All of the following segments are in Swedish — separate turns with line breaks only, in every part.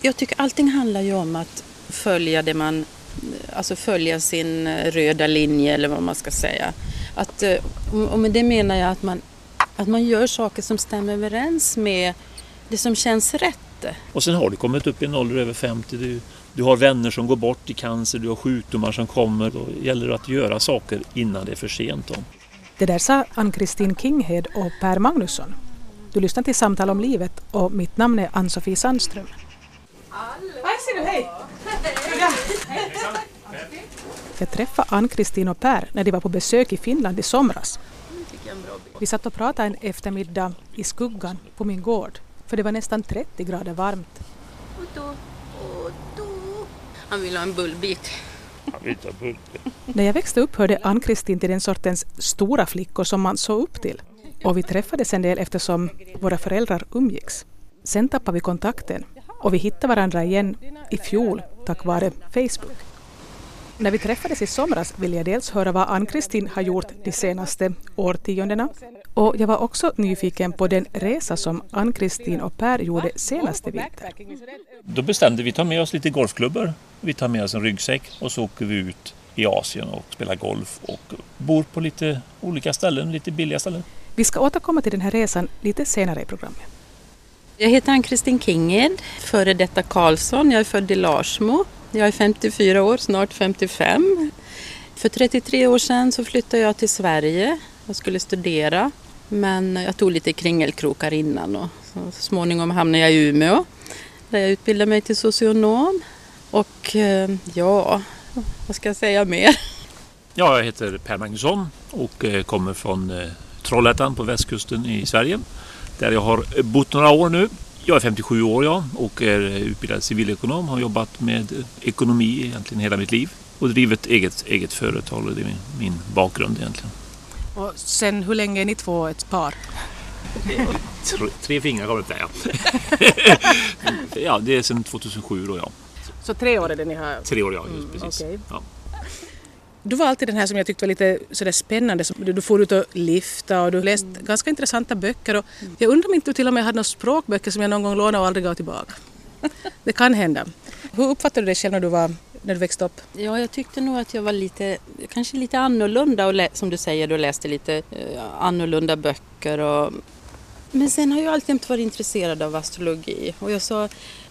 jag, tycker allting handlar ju om att följa det man, alltså följa sin eh, röda linje eller vad man ska säga. Att, eh, och med det menar jag att man, att man gör saker som stämmer överens med det som känns rätt.
Och sen har du kommit upp i en ålder över 50. Du, du har vänner som går bort i cancer, du har sjukdomar som kommer. Då gäller det att göra saker innan det är för sent. Då.
Det där sa Ann-Kristin Kinghed och Per Magnusson. Du lyssnar till Samtal om livet och mitt namn är Ann-Sofie Sandström.
Hej ser du, hej!
Jag träffade Ann-Kristin och Per när de var på besök i Finland i somras. Vi satt och pratade en eftermiddag i skuggan på min gård för det var nästan 30 grader varmt.
Han vill ha en bullbit.
Han vill ha bullbit.
När jag växte upp hörde Ann-Kristin till den sortens stora flickor som man såg upp till. Och vi träffades en del eftersom våra föräldrar umgicks. Sen tappade vi kontakten och vi hittade varandra igen i fjol tack vare Facebook. När vi träffades i somras ville jag dels höra vad Ann-Kristin har gjort de senaste årtiondena och jag var också nyfiken på den resa som Ann-Kristin och Per gjorde senaste vinter.
Då bestämde vi att ta med oss lite golfklubbor. Vi tar med oss en ryggsäck och så åker vi ut i Asien och spelar golf och bor på lite olika ställen, lite billiga ställen.
Vi ska återkomma till den här resan lite senare i programmet.
Jag heter Ann-Kristin Kinged, före detta Karlsson. Jag är född i Larsmo. Jag är 54 år, snart 55. För 33 år sedan så flyttade jag till Sverige. Jag skulle studera men jag tog lite kringelkrokar innan och så småningom hamnade jag i Umeå där jag utbildade mig till socionom. Och eh, ja, vad ska jag säga mer?
Ja, jag heter Per Magnusson och eh, kommer från eh, Trollhättan på västkusten i Sverige där jag har bott några år nu. Jag är 57 år jag och är utbildad civilekonom. Har jobbat med ekonomi egentligen hela mitt liv och drivit eget, eget företag. Och det är min, min bakgrund egentligen.
Och sen hur länge är ni två ett par?
tre, tre fingrar kommer upp där ja. ja, det är sedan 2007 då ja.
Så tre år är det ni har?
Tre år ja, just mm, precis. Okay. Ja.
Du var alltid den här som jag tyckte var lite sådär spännande. Du, du får ut och lifta och du läste mm. ganska intressanta böcker. Och jag undrar om inte du till och med hade några språkböcker som jag någon gång lånade och aldrig gav tillbaka. Det kan hända. Hur uppfattade du dig själv när du, var, när du växte upp?
Ja, jag tyckte nog att jag var lite, kanske lite annorlunda och som du säger, du läste lite eh, annorlunda böcker. Och, men sen har jag alltid varit intresserad av astrologi och jag sa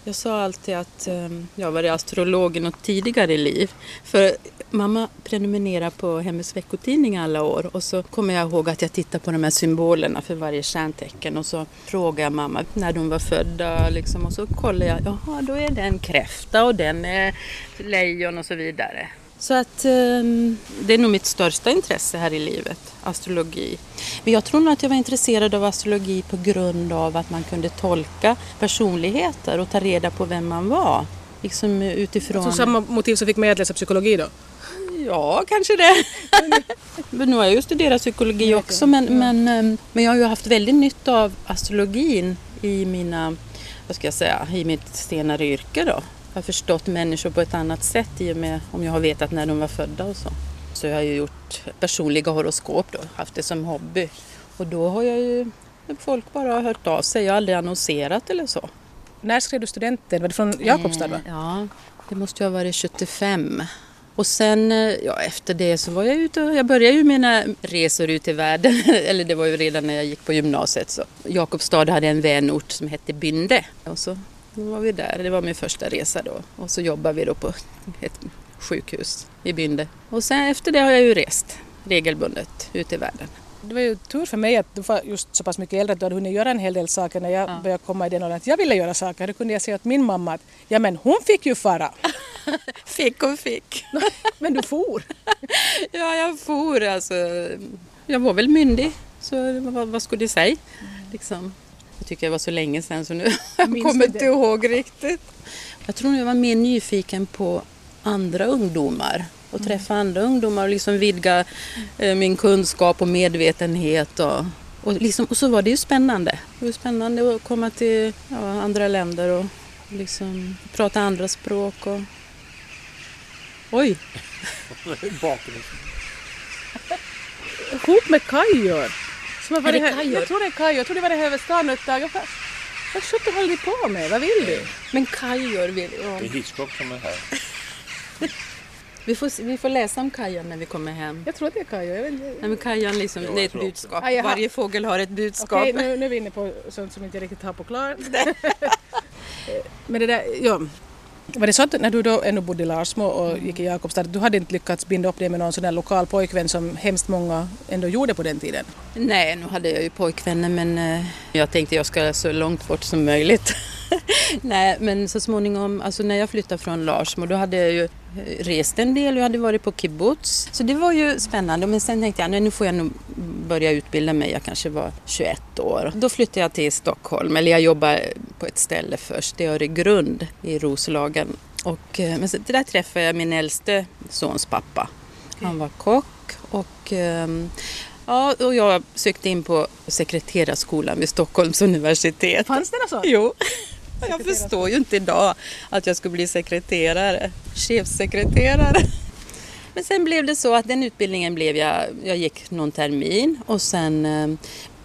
jag sa alltid att um, jag var astrolog i något tidigare liv. För mamma prenumererar på Hemmets veckotidning alla år och så kommer jag ihåg att jag tittar på de här symbolerna för varje stjärntecken och så frågar jag mamma när de var födda liksom, och så kollar jag, jaha då är den kräfta och den är lejon och så vidare. Så att um, det är nog mitt största intresse här i livet, astrologi. Men jag tror nog att jag var intresserad av astrologi på grund av att man kunde tolka personligheter och ta reda på vem man var. Liksom utifrån...
Så samma motiv som fick mig att läsa psykologi då?
Ja, kanske det. men nu har jag ju studerat psykologi också men, men, ehm, men jag har ju haft väldigt nytta av astrologin i mina, vad ska jag säga, i mitt senare yrke då har förstått människor på ett annat sätt i och med om jag har vetat när de var födda och så. Så jag har ju gjort personliga horoskop då, haft det som hobby. Och då har jag ju folk bara hört av sig, jag har aldrig annonserat eller så.
När skrev du studenten? Var det från Jakobstad? Va?
Eh, ja, det måste ju ha varit 75. Och sen eh, ja, efter det så var jag ute och jag började ju mina resor ut i världen. Eller det var ju redan när jag gick på gymnasiet. Så. Jakobstad hade en vänort som hette Bynde. Och så var vi där, det var min första resa då. Och så jobbade vi då på ett sjukhus i Bynde. Och sen efter det har jag ju rest regelbundet ut i världen.
Det var ju tur för mig att du var just så pass mycket äldre att du hade hunnit göra en hel del saker när jag ja. började komma i den åldern att jag ville göra saker. Då kunde jag säga åt min mamma att ja men hon fick ju fara.
fick och fick.
men du for?
ja, jag for alltså. Jag var väl myndig, så vad, vad skulle jag säga? Liksom tycker jag var så länge sedan så nu jag kommer inte ihåg riktigt. Jag tror jag var mer nyfiken på andra ungdomar och träffa mm. andra ungdomar och liksom vidga eh, min kunskap och medvetenhet. Och, och, liksom, och så var det ju spännande. Det var spännande att komma till ja, andra länder och liksom prata andra språk. Och... Oj!
Ihop med kajor! Som har varit här, jag tror det är Kaj, jag tror det var det här över stan ett tag. Vad sjutton håller ni på med? Vad vill du?
Men kajor vill... Ja.
Det är Hitchcock som är här.
Vi, får, vi får läsa om kajan när vi kommer hem.
Jag tror att det är Kajo. Jag vet.
Nej, men kajan liksom, det är
jag
ett budskap.
Ah.
Varje fågel har ett budskap.
Okej, nu, nu är vi inne på sånt som inte jag riktigt har på klart. Men det där, ja. Var det så att när du då ännu bodde i Larsmo och gick i Jakobstad, du hade inte lyckats binda upp dig med någon sån där lokal pojkvän som hemskt många ändå gjorde på den tiden?
Nej, nu hade jag ju pojkvänner men eh, jag tänkte jag ska så långt bort som möjligt. Nej, men så småningom, alltså när jag flyttade från Larsmo då hade jag ju eh, rest en del, jag hade varit på kibbutz. Så det var ju spännande men sen tänkte jag nej, nu får jag nog börja utbilda mig, jag kanske var 21 år. Då flyttade jag till Stockholm, eller jag jobbade på ett ställe först i Öregrund i Roslagen. Och, eh, men så, där träffade jag min äldste sons pappa. Han var kock och ehm, Ja, och jag sökte in på sekreterarskolan vid Stockholms universitet.
Fanns det något sånt?
Jo, jag förstår ju inte idag att jag skulle bli sekreterare, chefsekreterare. Men sen blev det så att den utbildningen blev jag, jag gick någon termin och sen eh,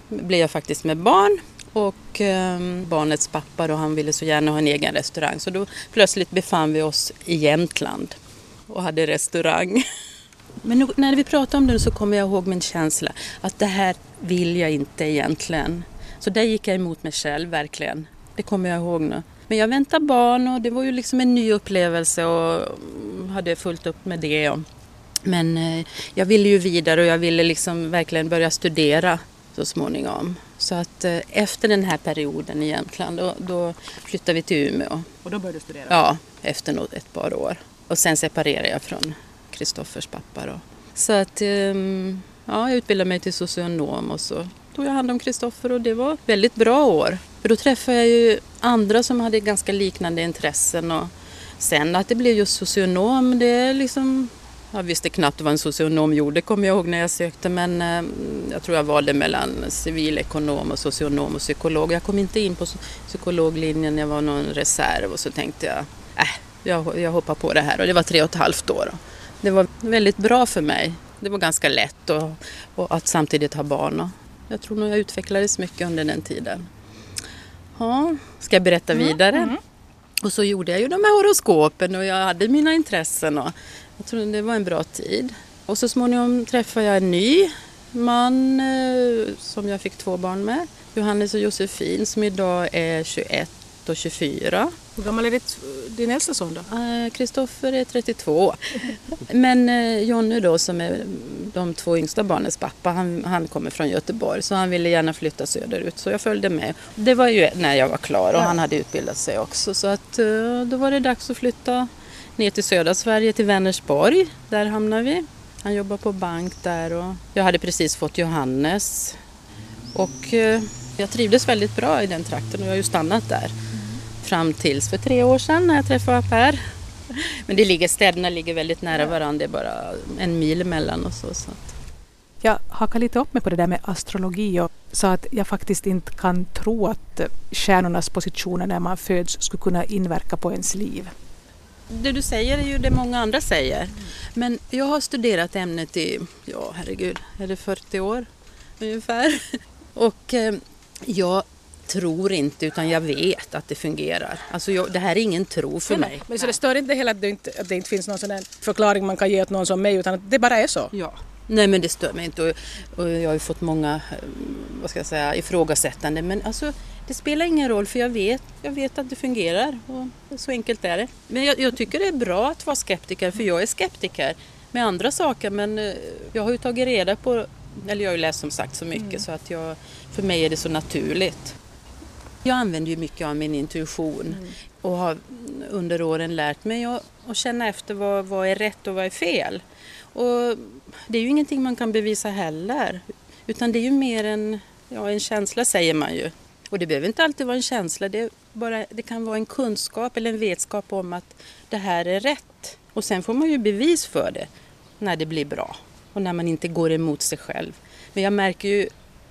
blev jag faktiskt med barn och eh, barnets pappa då, han ville så gärna ha en egen restaurang så då plötsligt befann vi oss i Jämtland och hade restaurang. Men nu, när vi pratar om det så kommer jag ihåg min känsla att det här vill jag inte egentligen. Så där gick jag emot mig själv verkligen. Det kommer jag ihåg nu. Men jag väntade barn och det var ju liksom en ny upplevelse och mm, hade fullt upp med det. Men eh, jag ville ju vidare och jag ville liksom verkligen börja studera så småningom. Så att eh, efter den här perioden i Jämtland då, då flyttade vi till Umeå.
Och då började du studera?
Ja, efter ett par år. Och sen separerade jag från Kristoffers pappa då. Så att ehm, ja, jag utbildade mig till socionom och så tog jag hand om Kristoffer och det var väldigt bra år. För då träffade jag ju andra som hade ganska liknande intressen och sen att det blev just socionom, det är liksom jag visste knappt vad en socionom gjorde, kommer jag ihåg när jag sökte, men eh, jag tror jag valde mellan civilekonom och socionom och psykolog. Jag kom inte in på psykologlinjen, jag var någon reserv och så tänkte jag, äh, jag, jag hoppar på det här och det var tre och ett halvt år. Det var väldigt bra för mig. Det var ganska lätt och, och att samtidigt ha barn. Och jag tror nog jag utvecklades mycket under den tiden. Ja, ska jag berätta vidare? Och så gjorde jag ju de här horoskopen och jag hade mina intressen och jag tror det var en bra tid. Och så småningom träffade jag en ny man eh, som jag fick två barn med. Johannes och Josefin som idag är 21 och 24.
Hur gammal är ditt, din äldsta son då?
Eh, Kristoffer är 32. Men eh, Jonny då som är de två yngsta barnens pappa, han, han kommer från Göteborg så han ville gärna flytta söderut så jag följde med. Det var ju när jag var klar och han hade utbildat sig också så att eh, då var det dags att flytta ner till södra Sverige till Vänersborg. Där hamnade vi. Han jobbar på bank där och jag hade precis fått Johannes. Och jag trivdes väldigt bra i den trakten och jag har ju stannat där fram tills för tre år sedan när jag träffade Per. Men det ligger, städerna ligger väldigt nära varandra, det är bara en mil emellan och så. så.
Jag hakade lite upp mig på det där med astrologi och sa att jag faktiskt inte kan tro att stjärnornas positioner när man föds skulle kunna inverka på ens liv.
Det du säger är ju det många andra säger. Men jag har studerat ämnet i, ja herregud, är det 40 år ungefär? Och eh, jag tror inte utan jag vet att det fungerar. Alltså jag, det här är ingen tro för mig.
Men så det stör inte heller att det inte, att det inte finns någon sån förklaring man kan ge åt någon som mig utan att det bara är så?
Ja. Nej men det stör mig inte och, och jag har ju fått många, eh, vad ska jag säga, ifrågasättande men alltså det spelar ingen roll för jag vet, jag vet att det fungerar och så enkelt är det. Men jag, jag tycker det är bra att vara skeptiker för jag är skeptiker med andra saker men eh, jag har ju tagit reda på, eller jag har ju läst som sagt så mycket så att jag, för mig är det så naturligt. Jag använder ju mycket av min intuition och har under åren lärt mig att, att känna efter vad, vad är rätt och vad är fel. Och det är ju ingenting man kan bevisa heller. Utan det är ju mer en, ja, en känsla säger man ju. Och det behöver inte alltid vara en känsla. Det, bara, det kan vara en kunskap eller en vetskap om att det här är rätt. Och sen får man ju bevis för det när det blir bra. Och när man inte går emot sig själv. Men jag märker ju,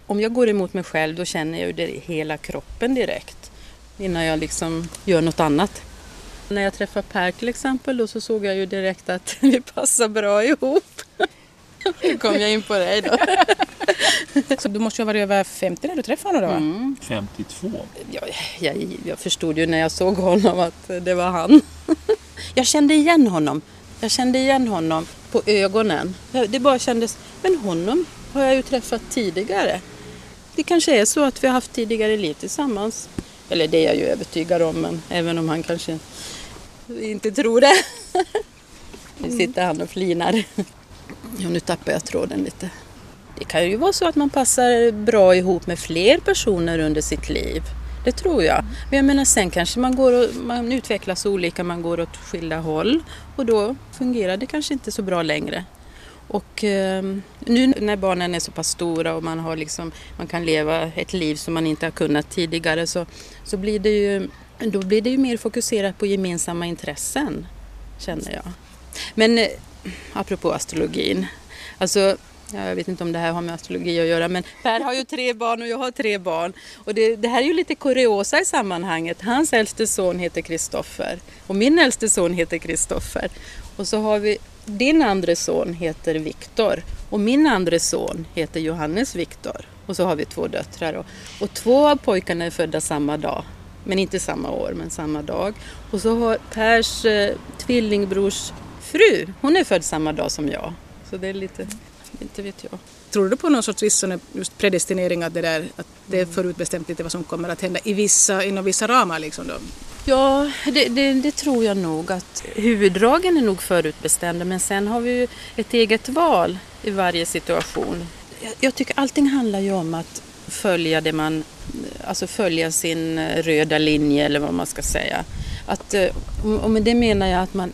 om jag går emot mig själv då känner jag ju det i hela kroppen direkt. Innan jag liksom gör något annat. När jag träffade Per till exempel då så såg jag ju direkt att vi passar bra ihop. Nu kom jag in på dig då.
Så du måste ju ha varit över 50 när du träffade honom då?
Mm.
52.
Jag, jag, jag förstod ju när jag såg honom att det var han. Jag kände igen honom. Jag kände igen honom på ögonen. Det bara kändes, men honom har jag ju träffat tidigare. Det kanske är så att vi har haft tidigare liv tillsammans. Eller det är jag ju övertygad om, men även om han kanske inte tror det. Nu sitter han och flinar. Ja, nu tappar jag tråden lite. Det kan ju vara så att man passar bra ihop med fler personer under sitt liv. Det tror jag. Men jag menar sen kanske man, går och, man utvecklas olika, man går åt skilda håll och då fungerar det kanske inte så bra längre. Och eh, nu när barnen är så pass stora och man, har liksom, man kan leva ett liv som man inte har kunnat tidigare så, så blir det ju, då blir det ju mer fokuserat på gemensamma intressen, känner jag. Men eh, apropå astrologin, alltså jag vet inte om det här har med astrologi att göra men Per har ju tre barn och jag har tre barn. Och det, det här är ju lite kuriosa i sammanhanget. Hans äldste son heter Kristoffer och min äldste son heter Kristoffer. Och så har vi din andra son heter Viktor och min andra son heter Johannes Viktor. Och så har vi två döttrar och, och två av pojkarna är födda samma dag. Men inte samma år, men samma dag. Och så har Pers eh, tvillingbrors fru, hon är född samma dag som jag. Så det är lite inte vet jag.
Tror du på någon sorts viss just predestinering, att det, där, att det är förutbestämt lite vad som kommer att hända i vissa, inom vissa ramar? Liksom då?
Ja, det, det, det, tror jag nog att huvuddragen är nog förutbestämda men sen har vi ju ett eget val i varje situation. Jag, jag tycker allting handlar ju om att följa det man, alltså följa sin röda linje eller vad man ska säga. Att, eh, och med det menar jag att man,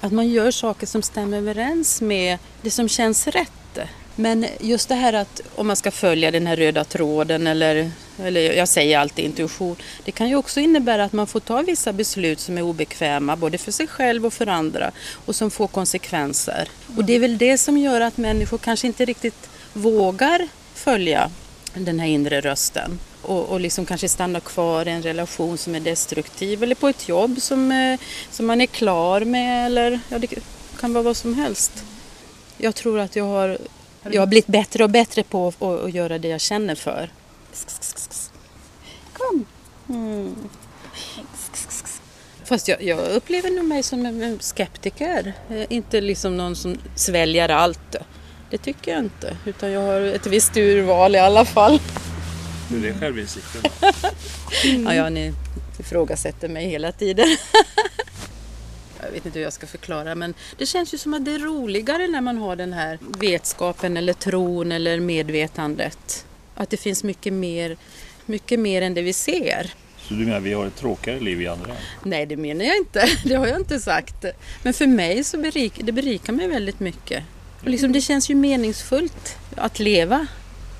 att man gör saker som stämmer överens med det som känns rätt men just det här att om man ska följa den här röda tråden eller, eller jag säger alltid intuition. Det kan ju också innebära att man får ta vissa beslut som är obekväma både för sig själv och för andra och som får konsekvenser. Och det är väl det som gör att människor kanske inte riktigt vågar följa den här inre rösten och, och liksom kanske stanna kvar i en relation som är destruktiv eller på ett jobb som, eh, som man är klar med eller ja, det kan vara vad som helst. Jag tror att jag har jag har blivit bättre och bättre på att, göra det jag känner för. Kom! Mm. Fast jag, jag, upplever nog mig som en skeptiker. Eh, inte liksom någon som sväljer allt. Det tycker jag inte. Utan jag har ett visst urval i alla fall.
Du är självinsikten.
mm. Ja, ja, ni ifrågasätter mig hela tiden. jag vet inte hur jag ska förklara men det känns ju som att det är roligare när man har den här vetskapen eller tron eller medvetandet. Att det finns mycket mer, mycket mer än det vi ser.
Så du menar att vi har ett tråkigare liv i andra?
Nej, det menar jag inte. Det har jag inte sagt. Men för mig så berik, det berikar mig väldigt mycket. Och liksom, det känns ju meningsfullt att leva.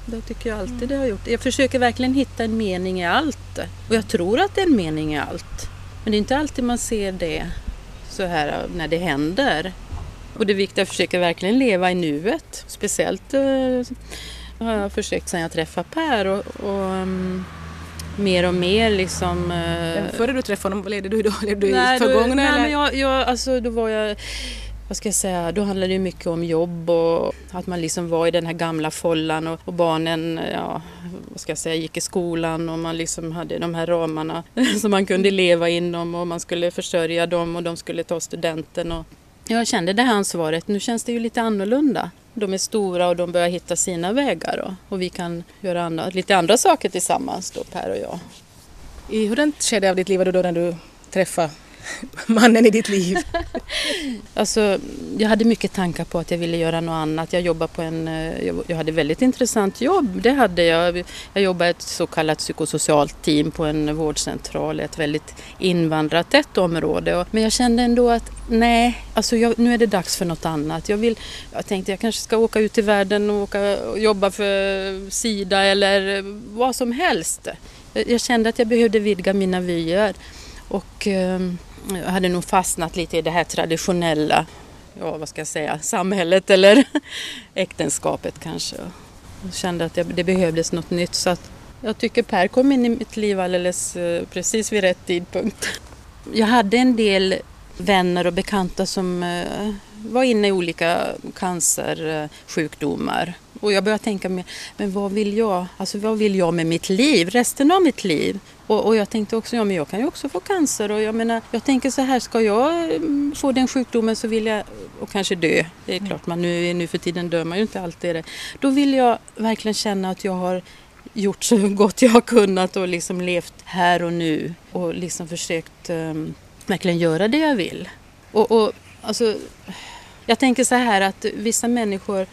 Det tycker jag alltid det har gjort. Jag försöker verkligen hitta en mening i allt. Och jag tror att det är en mening i allt. Men det är inte alltid man ser det så här när det händer. Och det är viktigt att försöka verkligen leva i nuet. Speciellt uh, har jag försökt sedan jag träffade Per och, och um, mer och mer liksom... Uh,
Före du träffade honom, vad levde du då? Levde du i förgångna?
Nej, men jag, jag, alltså, då var jag vad ska jag säga, då handlade det mycket om jobb och att man liksom var i den här gamla follan och, och, barnen, ja, vad ska jag säga, gick i skolan och man liksom hade de här ramarna som man kunde leva inom och man skulle försörja dem och de skulle ta studenten. Och jag kände det här ansvaret, nu känns det ju lite annorlunda. De är stora och de börjar hitta sina vägar och, och vi kan göra andra, lite andra saker tillsammans då, Per och jag.
I hurdant skede av ditt liv var du då när du träffade mannen i ditt liv?
alltså, jag hade mycket tankar på att jag ville göra något annat. Jag jobbade på en, eh, jag hade väldigt intressant jobb, det hade jag. Jag jobbade i ett så kallat psykosocialt team på en vårdcentral, ett väldigt invandrartätt område. Men jag kände ändå att nej, alltså jag, nu är det dags för något annat. Jag, vill, jag tänkte jag kanske ska åka ut i världen och, åka och jobba för Sida eller vad som helst. Jag kände att jag behövde vidga mina vyer. Och ehm, jag hade nog fastnat lite i det här traditionella, ja vad ska jag säga, samhället eller äktenskapet kanske. Jag kände att det behövdes något nytt så att jag tycker Per kom in i mitt liv alldeles eh, precis vid rätt tidpunkt. Jag hade en del vänner och bekanta som eh, var inne i olika cancersjukdomar och jag började tänka, med, men vad vill jag? Alltså vad vill jag med mitt liv? Resten av mitt liv? Och, och, jag tänkte också, ja men jag kan ju också få cancer och jag menar, jag tänker så här, ska jag mm, få den sjukdomen så vill jag, och kanske dö, det är klart, man nu, nu för tiden dör man ju inte alltid det. Då vill jag verkligen känna att jag har gjort så gott jag har kunnat och liksom levt här och nu och liksom försökt um, verkligen göra det jag vill. Och, och alltså, jag tänker så här att vissa människor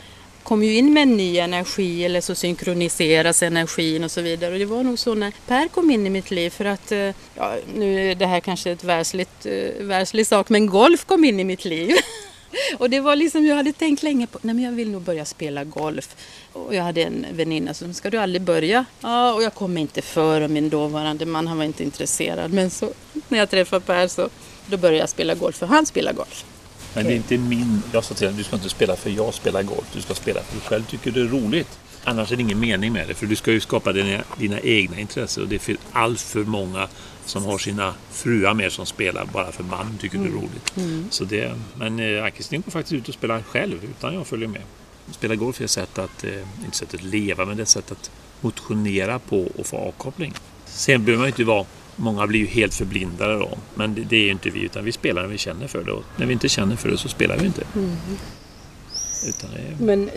kommer ju in med en ny energi eller så synkroniseras energin och så vidare. Och det var nog så när Per kom in i mitt liv för att, eh, ja, nu är det här kanske ett världsligt, eh, världslig sak, men golf kom in i mitt liv. och det var liksom, jag hade tänkt länge på, nej men jag vill nog börja spela golf. Och jag hade en väninna som, ska du aldrig börja? Ja, och jag kom inte för och min dåvarande man, han var inte intresserad. Men så när jag träffade Per så, då började jag spela golf, för han spelar golf.
Men det är inte min... Jag sa till honom, du ska inte spela för jag spelar golf. Du ska spela för du själv tycker det är roligt. Annars är det ingen mening med det. För du ska ju skapa dina, dina egna intressen. Och det är allt för många som har sina fruar med som spelar bara för man tycker det är mm. roligt. Mm. Så det, men eh, Ann-Kristin går faktiskt ut och spelar själv utan jag följer med. Spela golf är ett sätt att, eh, inte sätt att leva, men det är ett sätt att motionera på och få avkoppling. Sen behöver man ju inte vara Många blir ju helt förblindade då. Men det, det är ju inte vi, utan vi spelar när vi känner för det. Och när vi inte känner för det så spelar vi inte. Mm.
Är... Men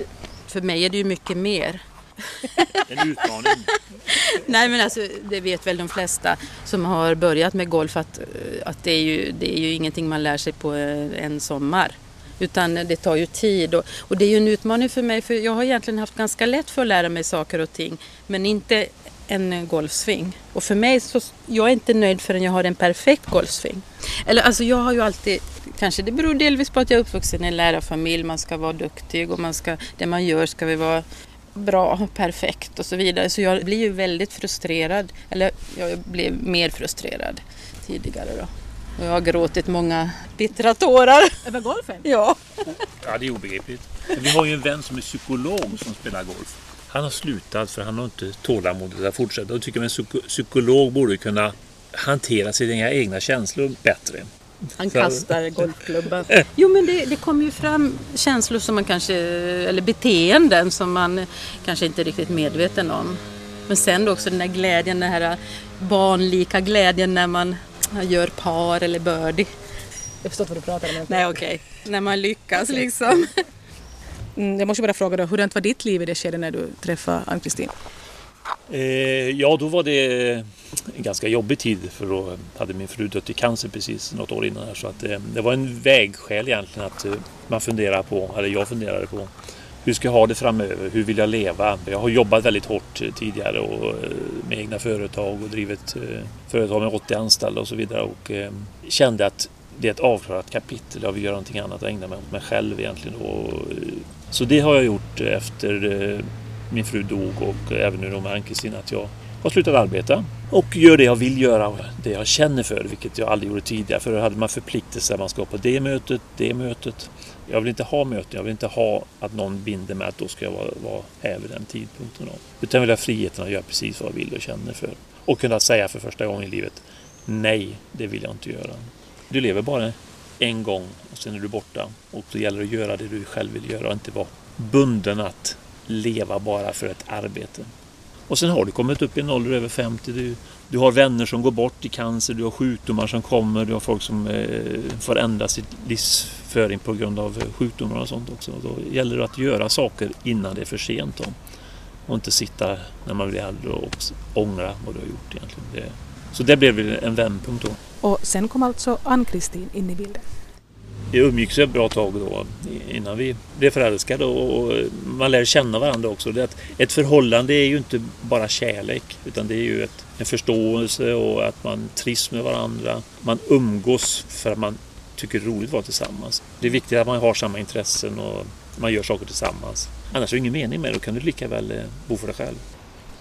för mig är det ju mycket mer.
En utmaning.
Nej men alltså det vet väl de flesta som har börjat med golf att, att det, är ju, det är ju ingenting man lär sig på en sommar. Utan det tar ju tid och, och det är ju en utmaning för mig för jag har egentligen haft ganska lätt för att lära mig saker och ting. Men inte en golfsving. Och för mig så, jag är inte nöjd förrän jag har en perfekt golfsving. Eller alltså jag har ju alltid, kanske det beror delvis på att jag är uppvuxen i en lärarfamilj, man ska vara duktig och man ska, det man gör ska vi vara bra, perfekt och så vidare. Så jag blir ju väldigt frustrerad, eller jag blev mer frustrerad tidigare då. Och jag har gråtit många bittra tårar.
Över golfen?
Ja.
Ja, det är obegripligt. Vi har ju en vän som är psykolog som spelar golf. Han har slutat för han har inte tålamodet att fortsätta och tycker att en psykolog borde kunna hantera sina egna känslor bättre.
Han kastar golfklubban. Jo men det, det kommer ju fram känslor som man kanske, eller beteenden som man kanske inte är riktigt medveten om. Men sen då också den där glädjen, den här barnlika glädjen när man gör par eller birdie.
Jag förstår vad du pratar om.
Nej okej, okay. när man lyckas okay. liksom.
Mm, jag måste bara fråga då, hur var ditt liv i det skedet när du träffade Ann-Kristin?
Eh, ja, då var det en ganska jobbig tid för då hade min fru dött i cancer precis något år innan. Här, så att, eh, det var en vägskäl egentligen att eh, man funderar på, eller jag funderade på, hur ska jag ha det framöver? Hur vill jag leva? Jag har jobbat väldigt hårt eh, tidigare och, eh, med egna företag och drivit eh, företag med 80 anställda och så vidare och eh, kände att det är ett avklarat kapitel. Jag vill göra någonting annat och ägna mig åt mig själv egentligen. Och, så det har jag gjort efter eh, min fru dog och även nu med Ann-Kristin att jag har slutat arbeta och gör det jag vill göra, det jag känner för, vilket jag aldrig gjorde tidigare. För då hade man förpliktelser, man ska på det mötet, det mötet. Jag vill inte ha möten, jag vill inte ha att någon binder mig att då ska jag vara, vara här vid den tidpunkten. Utan jag vill ha friheten att göra precis vad jag vill och känner för. Och kunna säga för första gången i livet, nej, det vill jag inte göra. Du lever bara en gång och sen är du borta. Och då gäller det att göra det du själv vill göra och inte vara bunden att leva bara för ett arbete. Och sen har du kommit upp i en ålder över 50. Du, du har vänner som går bort i cancer, du har sjukdomar som kommer, du har folk som eh, får ändra sitt livsföring på grund av eh, sjukdomar och sånt också. Och då gäller det att göra saker innan det är för sent. Då. Och inte sitta när man blir äldre och ångra vad du har gjort egentligen. Det, så det blev en vändpunkt då.
Och sen kom alltså Ann-Kristin in i bilden.
Vi umgicks ett bra tag då innan vi blev förälskade och man lär känna varandra också. Det att ett förhållande är ju inte bara kärlek utan det är ju ett, en förståelse och att man trivs med varandra. Man umgås för att man tycker det är roligt att vara tillsammans. Det är viktigt att man har samma intressen och man gör saker tillsammans. Annars är det ingen mening med det, då kan du lika väl eh, bo för dig själv.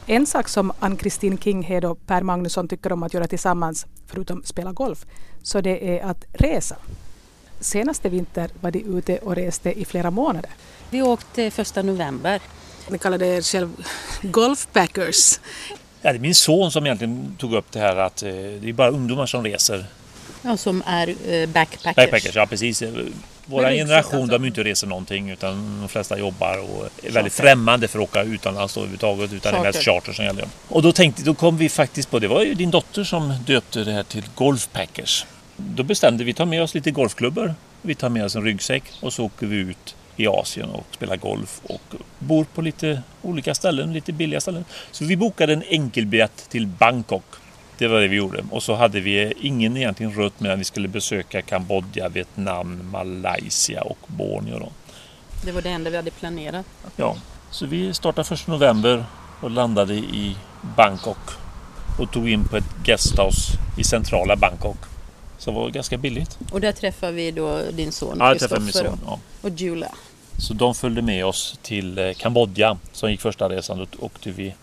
En sak som Ann-Kristin Kinghed och Per Magnusson tycker om att göra tillsammans, förutom spela golf, så det är att resa. Senaste vinter var de ute och reste i flera månader.
Vi åkte första november.
Ni kallade er själv golfpackers.
Ja, det är min son som egentligen tog upp det här att eh, det är bara ungdomar som reser.
Ja, som är eh, backpackers.
Backpackers, ja precis. Vår generation
alltså?
de är inte reser någonting utan de flesta jobbar och är väldigt främmande för att åka utomlands överhuvudtaget utan det är mest
Charter.
charter som gäller. Och då tänkte, då kom vi faktiskt på, det var ju din dotter som döpte det här till Golfpackers. Då bestämde vi, ta med oss lite golfklubbor, vi tar med oss en ryggsäck och så åker vi ut i Asien och spelar golf och bor på lite olika ställen, lite billiga ställen. Så vi bokade en enkelbiljett till Bangkok. Det var det vi gjorde. Och så hade vi ingen egentligen rött med att vi skulle besöka Kambodja, Vietnam, Malaysia och Borneo. Då.
Det var det enda vi hade planerat.
Ja, så vi startade 1 november och landade i Bangkok och tog in på ett guesthouse i centrala Bangkok. Så det var ganska billigt.
Och där träffade vi då din son
Ja, träffade min
Kristoffer
son. Ja.
och Julia.
Så de följde med oss till eh, Kambodja som gick första resan. Då åkte vi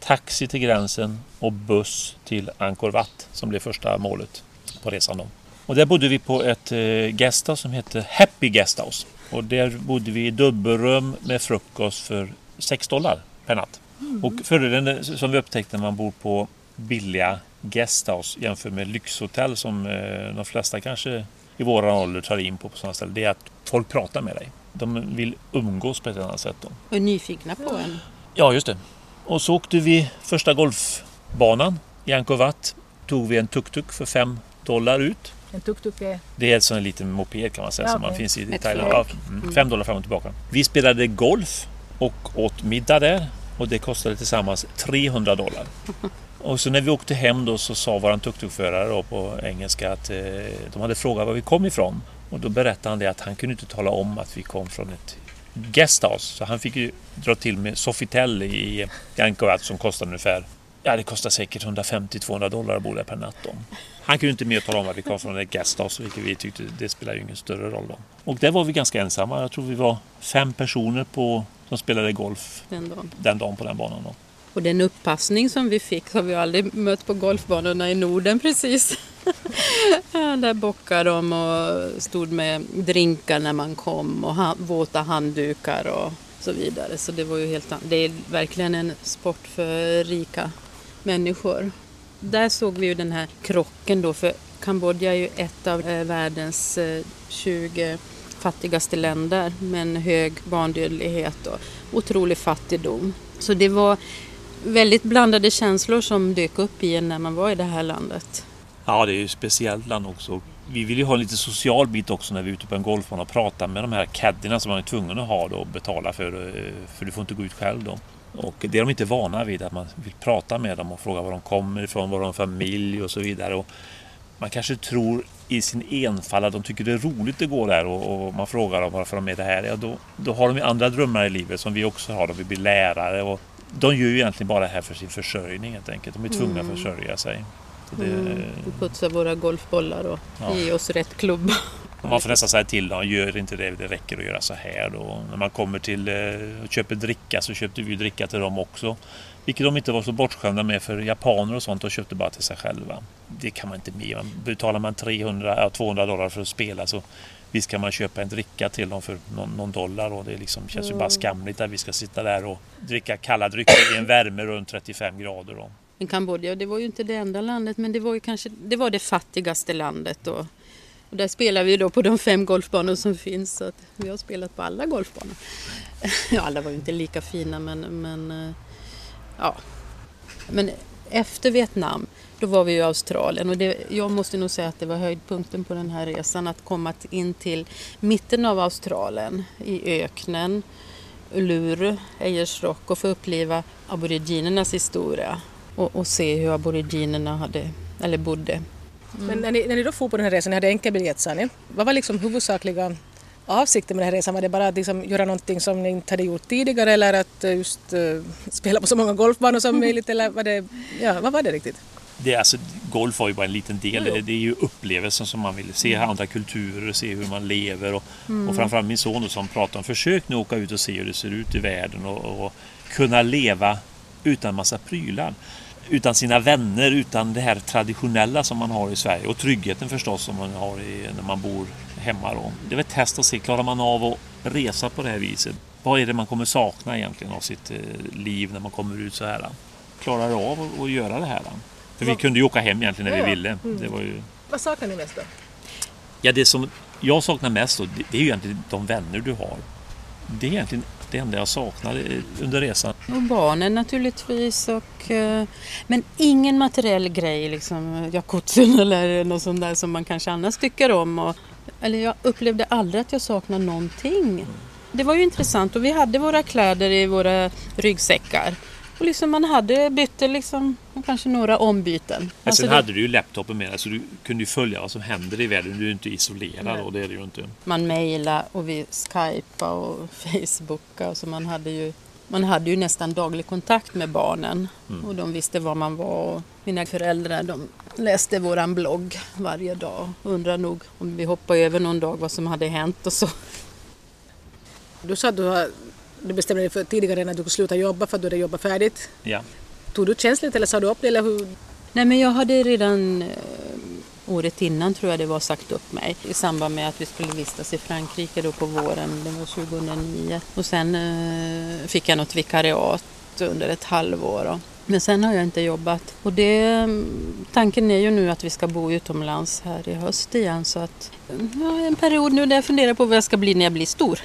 taxi till gränsen och buss till Angkor Wat som blev första målet på resan. Då. Och där bodde vi på ett eh, guesthouse som heter Happy Guesthouse. Och där bodde vi i dubbelrum med frukost för 6 dollar per natt. Och fördelen som vi upptäckte när man bor på billiga guesthouse jämfört med lyxhotell som eh, de flesta kanske i våra ålder tar in på på sådana ställen. Det är att folk pratar med dig. De vill umgås på ett annat sätt. Då.
Och nyfikna på en.
Ja, just det. Och så åkte vi första golfbanan i Angkor Wat. Tog vi en tuk-tuk för 5 dollar ut.
En tuk-tuk är...
Det är en sån här liten moped kan man säga
Ja,
som man finns i Thailand. Ja, mm, fem dollar fram och tillbaka. Vi spelade golf och åt middag där och det kostade tillsammans 300 dollar. Och så när vi åkte hem då så sa våran tuk-tuk-förare på engelska att eh, de hade frågat var vi kom ifrån. Och då berättade han det att han kunde inte tala om att vi kom från ett guesthouse. Så han fick ju dra till med Sofitel i i Angkor Wat som kostar ungefär Ja, det kostar säkert 150-200 dollar att bo där per natt. Då. Han kunde inte mer tala om att vi kom från ett guesthouse, vilket vi tyckte det spelar ju ingen större roll. Då. Och där var vi ganska ensamma. Jag tror vi var fem personer på, som spelade golf
Den dagen.
den dagen på den banan. Då.
Och den upppassning som vi fick har vi aldrig mött på golfbanorna i Norden precis. där bockade de och stod med drinkar när man kom och ha- våta handdukar och så vidare. Så det var ju helt Det är verkligen en sport för rika människor. Där såg vi ju den här krocken då för Kambodja är ju ett av eh, världens eh, 20 fattigaste länder med en hög barndödlighet och otrolig fattigdom. Så det var väldigt blandade känslor som dök upp i en när man var i det här landet.
Ja, det är ju ett speciellt land också. Vi vill ju ha en lite social bit också när vi är ute på en golfbana och pratar med de här caddierna som man är tvungen att ha då och betala för. Eh, för du får inte gå ut själv då. Och det är de inte vana vid, att man vill prata med dem och fråga var de kommer ifrån, var de har familj och så vidare. Och man kanske tror i sin enfald att de tycker det är roligt att gå där och, och man frågar dem varför de är det här. Ja, då, då har de ju andra drömmar i livet som vi också har. De vill bli lärare och de gör ju egentligen bara det här för sin försörjning helt enkelt. De är tvungna att försörja sig. Det,
Mm. Vi putsar våra golfbollar och
Ja.
ger oss rätt klubba.
Man får nästan säga till dem, gör inte det, det räcker att göra så här då. När man kommer till eh, och köper dricka så köpte vi ju dricka till dem också. Vilket de inte var så bortskämda med för japaner och sånt, de köpte bara till sig själva. Det kan man inte med. Betalar man 300, ja, 200 dollar för att spela så visst kan man köpa en dricka till dem för någon, någon dollar och det liksom, känns ju bara skamligt att vi ska sitta där och dricka kalla drycker i en värme runt 35 grader. Då.
Men Kambodja, det var ju inte det enda landet men det var ju kanske det, var det fattigaste landet. Och, och där spelar vi då på de fem golfbanor som finns. Så att vi har spelat på alla golfbanor. Ja, alla var ju inte lika fina men, men eh, ja. Men efter Vietnam då var vi i Australien och det, jag måste nog säga att det var höjdpunkten på den här resan att komma in till mitten av Australien i öknen. Uluru, Ayers Rock och få uppleva aboriginernas historia och, och se hur aboriginerna hade, eller bodde.
Men när ni, när ni då for på den här resan, ni hade enkelbiljett sa ni. Vad var liksom huvudsakliga avsikten med den här resan? Var det bara att liksom göra någonting som ni inte hade gjort tidigare eller att eh, just eh, spela på så många golfbanor som möjligt? Eller var det, ja, vad var det riktigt?
Det alltså, golf var ju bara en liten del.
Jo.
Det, det är ju upplevelsen som man vill se andra kulturer, se hur man lever. Och, och framförallt min son som pratar om försök nu åka ut och se hur det ser ut i världen och, och kunna leva utan massa prylar. Utan sina vänner, utan det här traditionella som man har i Sverige och tryggheten förstås som man har i, när man bor hemma. Då. Det är ett test att se, klarar man av att resa på det här viset? Vad är det man kommer sakna egentligen av sitt eh, liv när man kommer ut så här? Klarar du av att göra det här? För vi kunde ju åka hem egentligen när vi
Ja, ja.
ville. Det var ju...
Vad saknar ni mest då?
Ja, det som jag saknar mest då, det är ju egentligen de vänner du har. Det är egentligen det enda jag saknar under resan.
Och barnen naturligtvis. Och, eh, men ingen materiell grej, liksom jacuzzin eller något sånt där som man kanske annars tycker om. Och, eller jag upplevde aldrig att jag saknade någonting. Det var ju intressant och vi hade våra kläder i våra ryggsäckar. Och liksom man hade bytte liksom, kanske några ombyten.
Men
Alltså
sen
det-
hade du ju laptopen med dig så du kunde ju följa vad som händer i världen. Du är ju inte isolerad
Nej.
och det är du ju inte.
Man mejlade och vi skypade och facebookade. Så man hade ju man hade ju nästan daglig kontakt med barnen och de visste var man var. Och mina föräldrar de läste våran blogg varje dag och undrar nog om vi hoppade över någon dag vad som hade hänt och så.
Du sa att du, har, du bestämde dig för tidigare när du skulle sluta jobba för att du hade jobbat färdigt.
Ja.
Tog du känsligt eller sa du upp det? Eller hur?
Nej men jag hade redan eh, året innan tror jag det var sagt upp mig i samband med att vi skulle vistas i Frankrike då på våren, det var 2009. Och sen eh, fick jag något vikariat under ett halvår. Och, men sen har jag inte jobbat. Och det, mm, tanken är ju nu att vi ska bo utomlands här i höst igen så att ja, en period nu där jag funderar på vad jag ska bli när jag blir stor.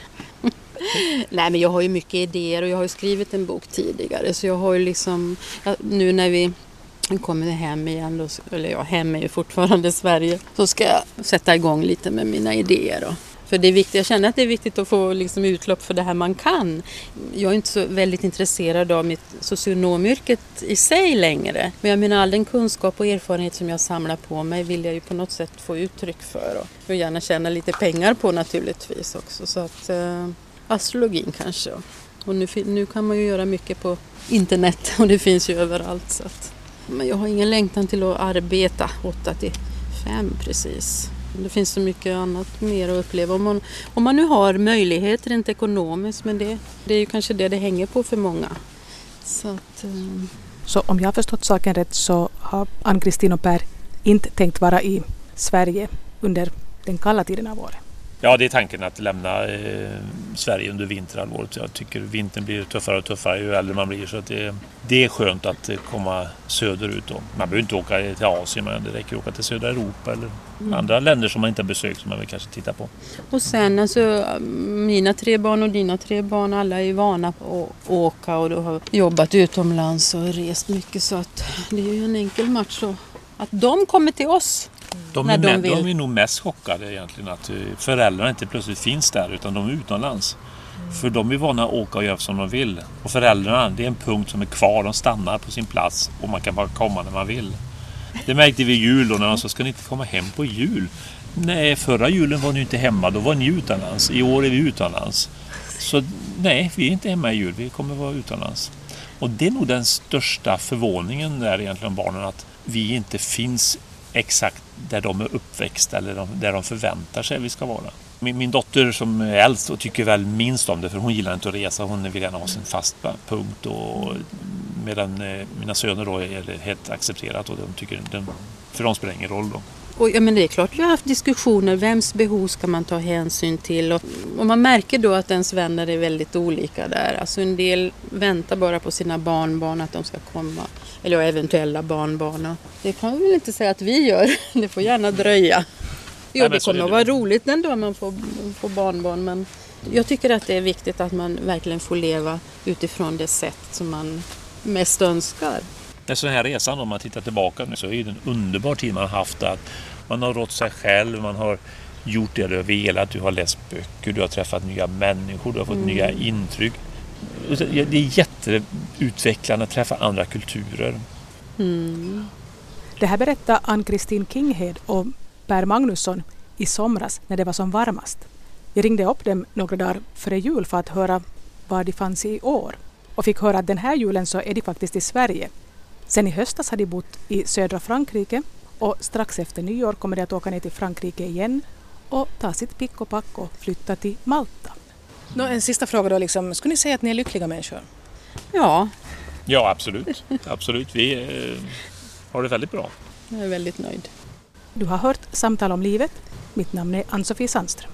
Nej men jag har ju mycket idéer och jag har ju skrivit en bok tidigare så jag har ju liksom, nu när vi kommer hem igen, då, eller ja hem är ju fortfarande Sverige, så ska jag sätta igång lite med mina idéer. Då. För det är viktigt, jag känner att det är viktigt att få liksom utlopp för det här man kan. Jag är inte så väldigt intresserad av mitt socionomyrket i sig längre. Men jag menar all den kunskap och erfarenhet som jag samlar på mig vill jag ju på något sätt få uttryck för. Och, och gärna tjäna lite pengar på naturligtvis också. Så att eh, astrologin kanske. Och nu, nu kan man ju göra mycket på internet och det finns ju överallt. Så att, men jag har ingen längtan till att arbeta 8 till 5 precis. Det finns så mycket annat mer att uppleva. Om man, om man nu har möjlighet rent ekonomiskt, men det, det är ju kanske det det hänger på för många. Så att, eh,
Så om jag har förstått saken rätt så har Ann-Kristin och Per inte tänkt vara i Sverige under den kalla tiden av året.
Ja, det är tanken att lämna eh, Sverige under vinterhalvåret. Jag tycker vintern blir tuffare och tuffare ju äldre man blir. Så att det, det är skönt att eh, komma söderut. Då. Man behöver inte åka till Asien, men det räcker att åka till södra Europa eller andra länder som man inte har besökt som man vill kanske titta på.
och sen alltså, mina tre barn och dina tre barn, alla är ju vana på att åka och har jobbat utomlands och rest mycket. Så att det är ju en enkel match så att de kommer till oss
De
När
är,
de vill.
de är nog mest chockade egentligen att eh, föräldrarna inte plötsligt finns där utan de är utomlands. För de är vana att åka och göra som de vill. Och föräldrarna, det är en punkt som är kvar. De stannar på sin plats och man kan bara komma när man vill. Det märkte vi jul och när de sa, ska ni inte komma hem på jul? Nej, förra julen var ni inte hemma, då var ni utomlands. I år är vi utomlands. Så nej, vi är inte hemma i jul, vi kommer vara utomlands. Och det är nog den största förvåningen där egentligen barnen, att vi inte finns exakt där de är uppväxta eller de, där de förväntar sig att vi ska vara. Min, min dotter som är äldst och tycker väl minst om det för hon gillar inte att resa. Hon vill gärna ha sin fast punkt. Och, medan eh, mina söner då är det helt accepterat och de tycker de, för dem spelar det ingen roll. Då.
Och, ja, men det är klart vi har haft diskussioner. Vems behov ska man ta hänsyn till? Och, och man märker då att ens vänner är väldigt olika där. Alltså en del väntar bara på sina barnbarn att de ska komma. Eller eventuella barnbarn. Det kan vi väl inte säga att vi gör. Det får gärna dröja. Jo, det kommer att vara roligt den dag man får, får barnbarn. Men jag tycker att det är viktigt att man verkligen får leva utifrån det sätt som man mest önskar.
Den här resan, om man tittar tillbaka nu, så är det en underbar tid man har haft. Där. Man har rått sig själv, man har gjort det du har velat, du har läst böcker, du har träffat nya människor, du har fått nya intryck. Det är jätteutvecklande att träffa andra kulturer.
Det här berättade Ann-Kristin Kinghed och Per Magnusson i somras när det var som varmast. Jag ringde upp dem några dagar före jul för att höra var de fanns i år och fick höra att den här julen så är de faktiskt i Sverige. Sen i höstas har de bott i södra Frankrike och strax efter nyår kommer de att åka ner till Frankrike igen och ta sitt pick och pack och flytta till Malta.
Nå, en sista fråga då. Liksom. Skulle ni säga att ni är lyckliga människor?
Ja,
Ja, absolut. absolut. Vi eh, har det väldigt bra.
jag är väldigt nöjd.
Du har hört Samtal om livet. Mitt namn är Ann-Sofie Sandström.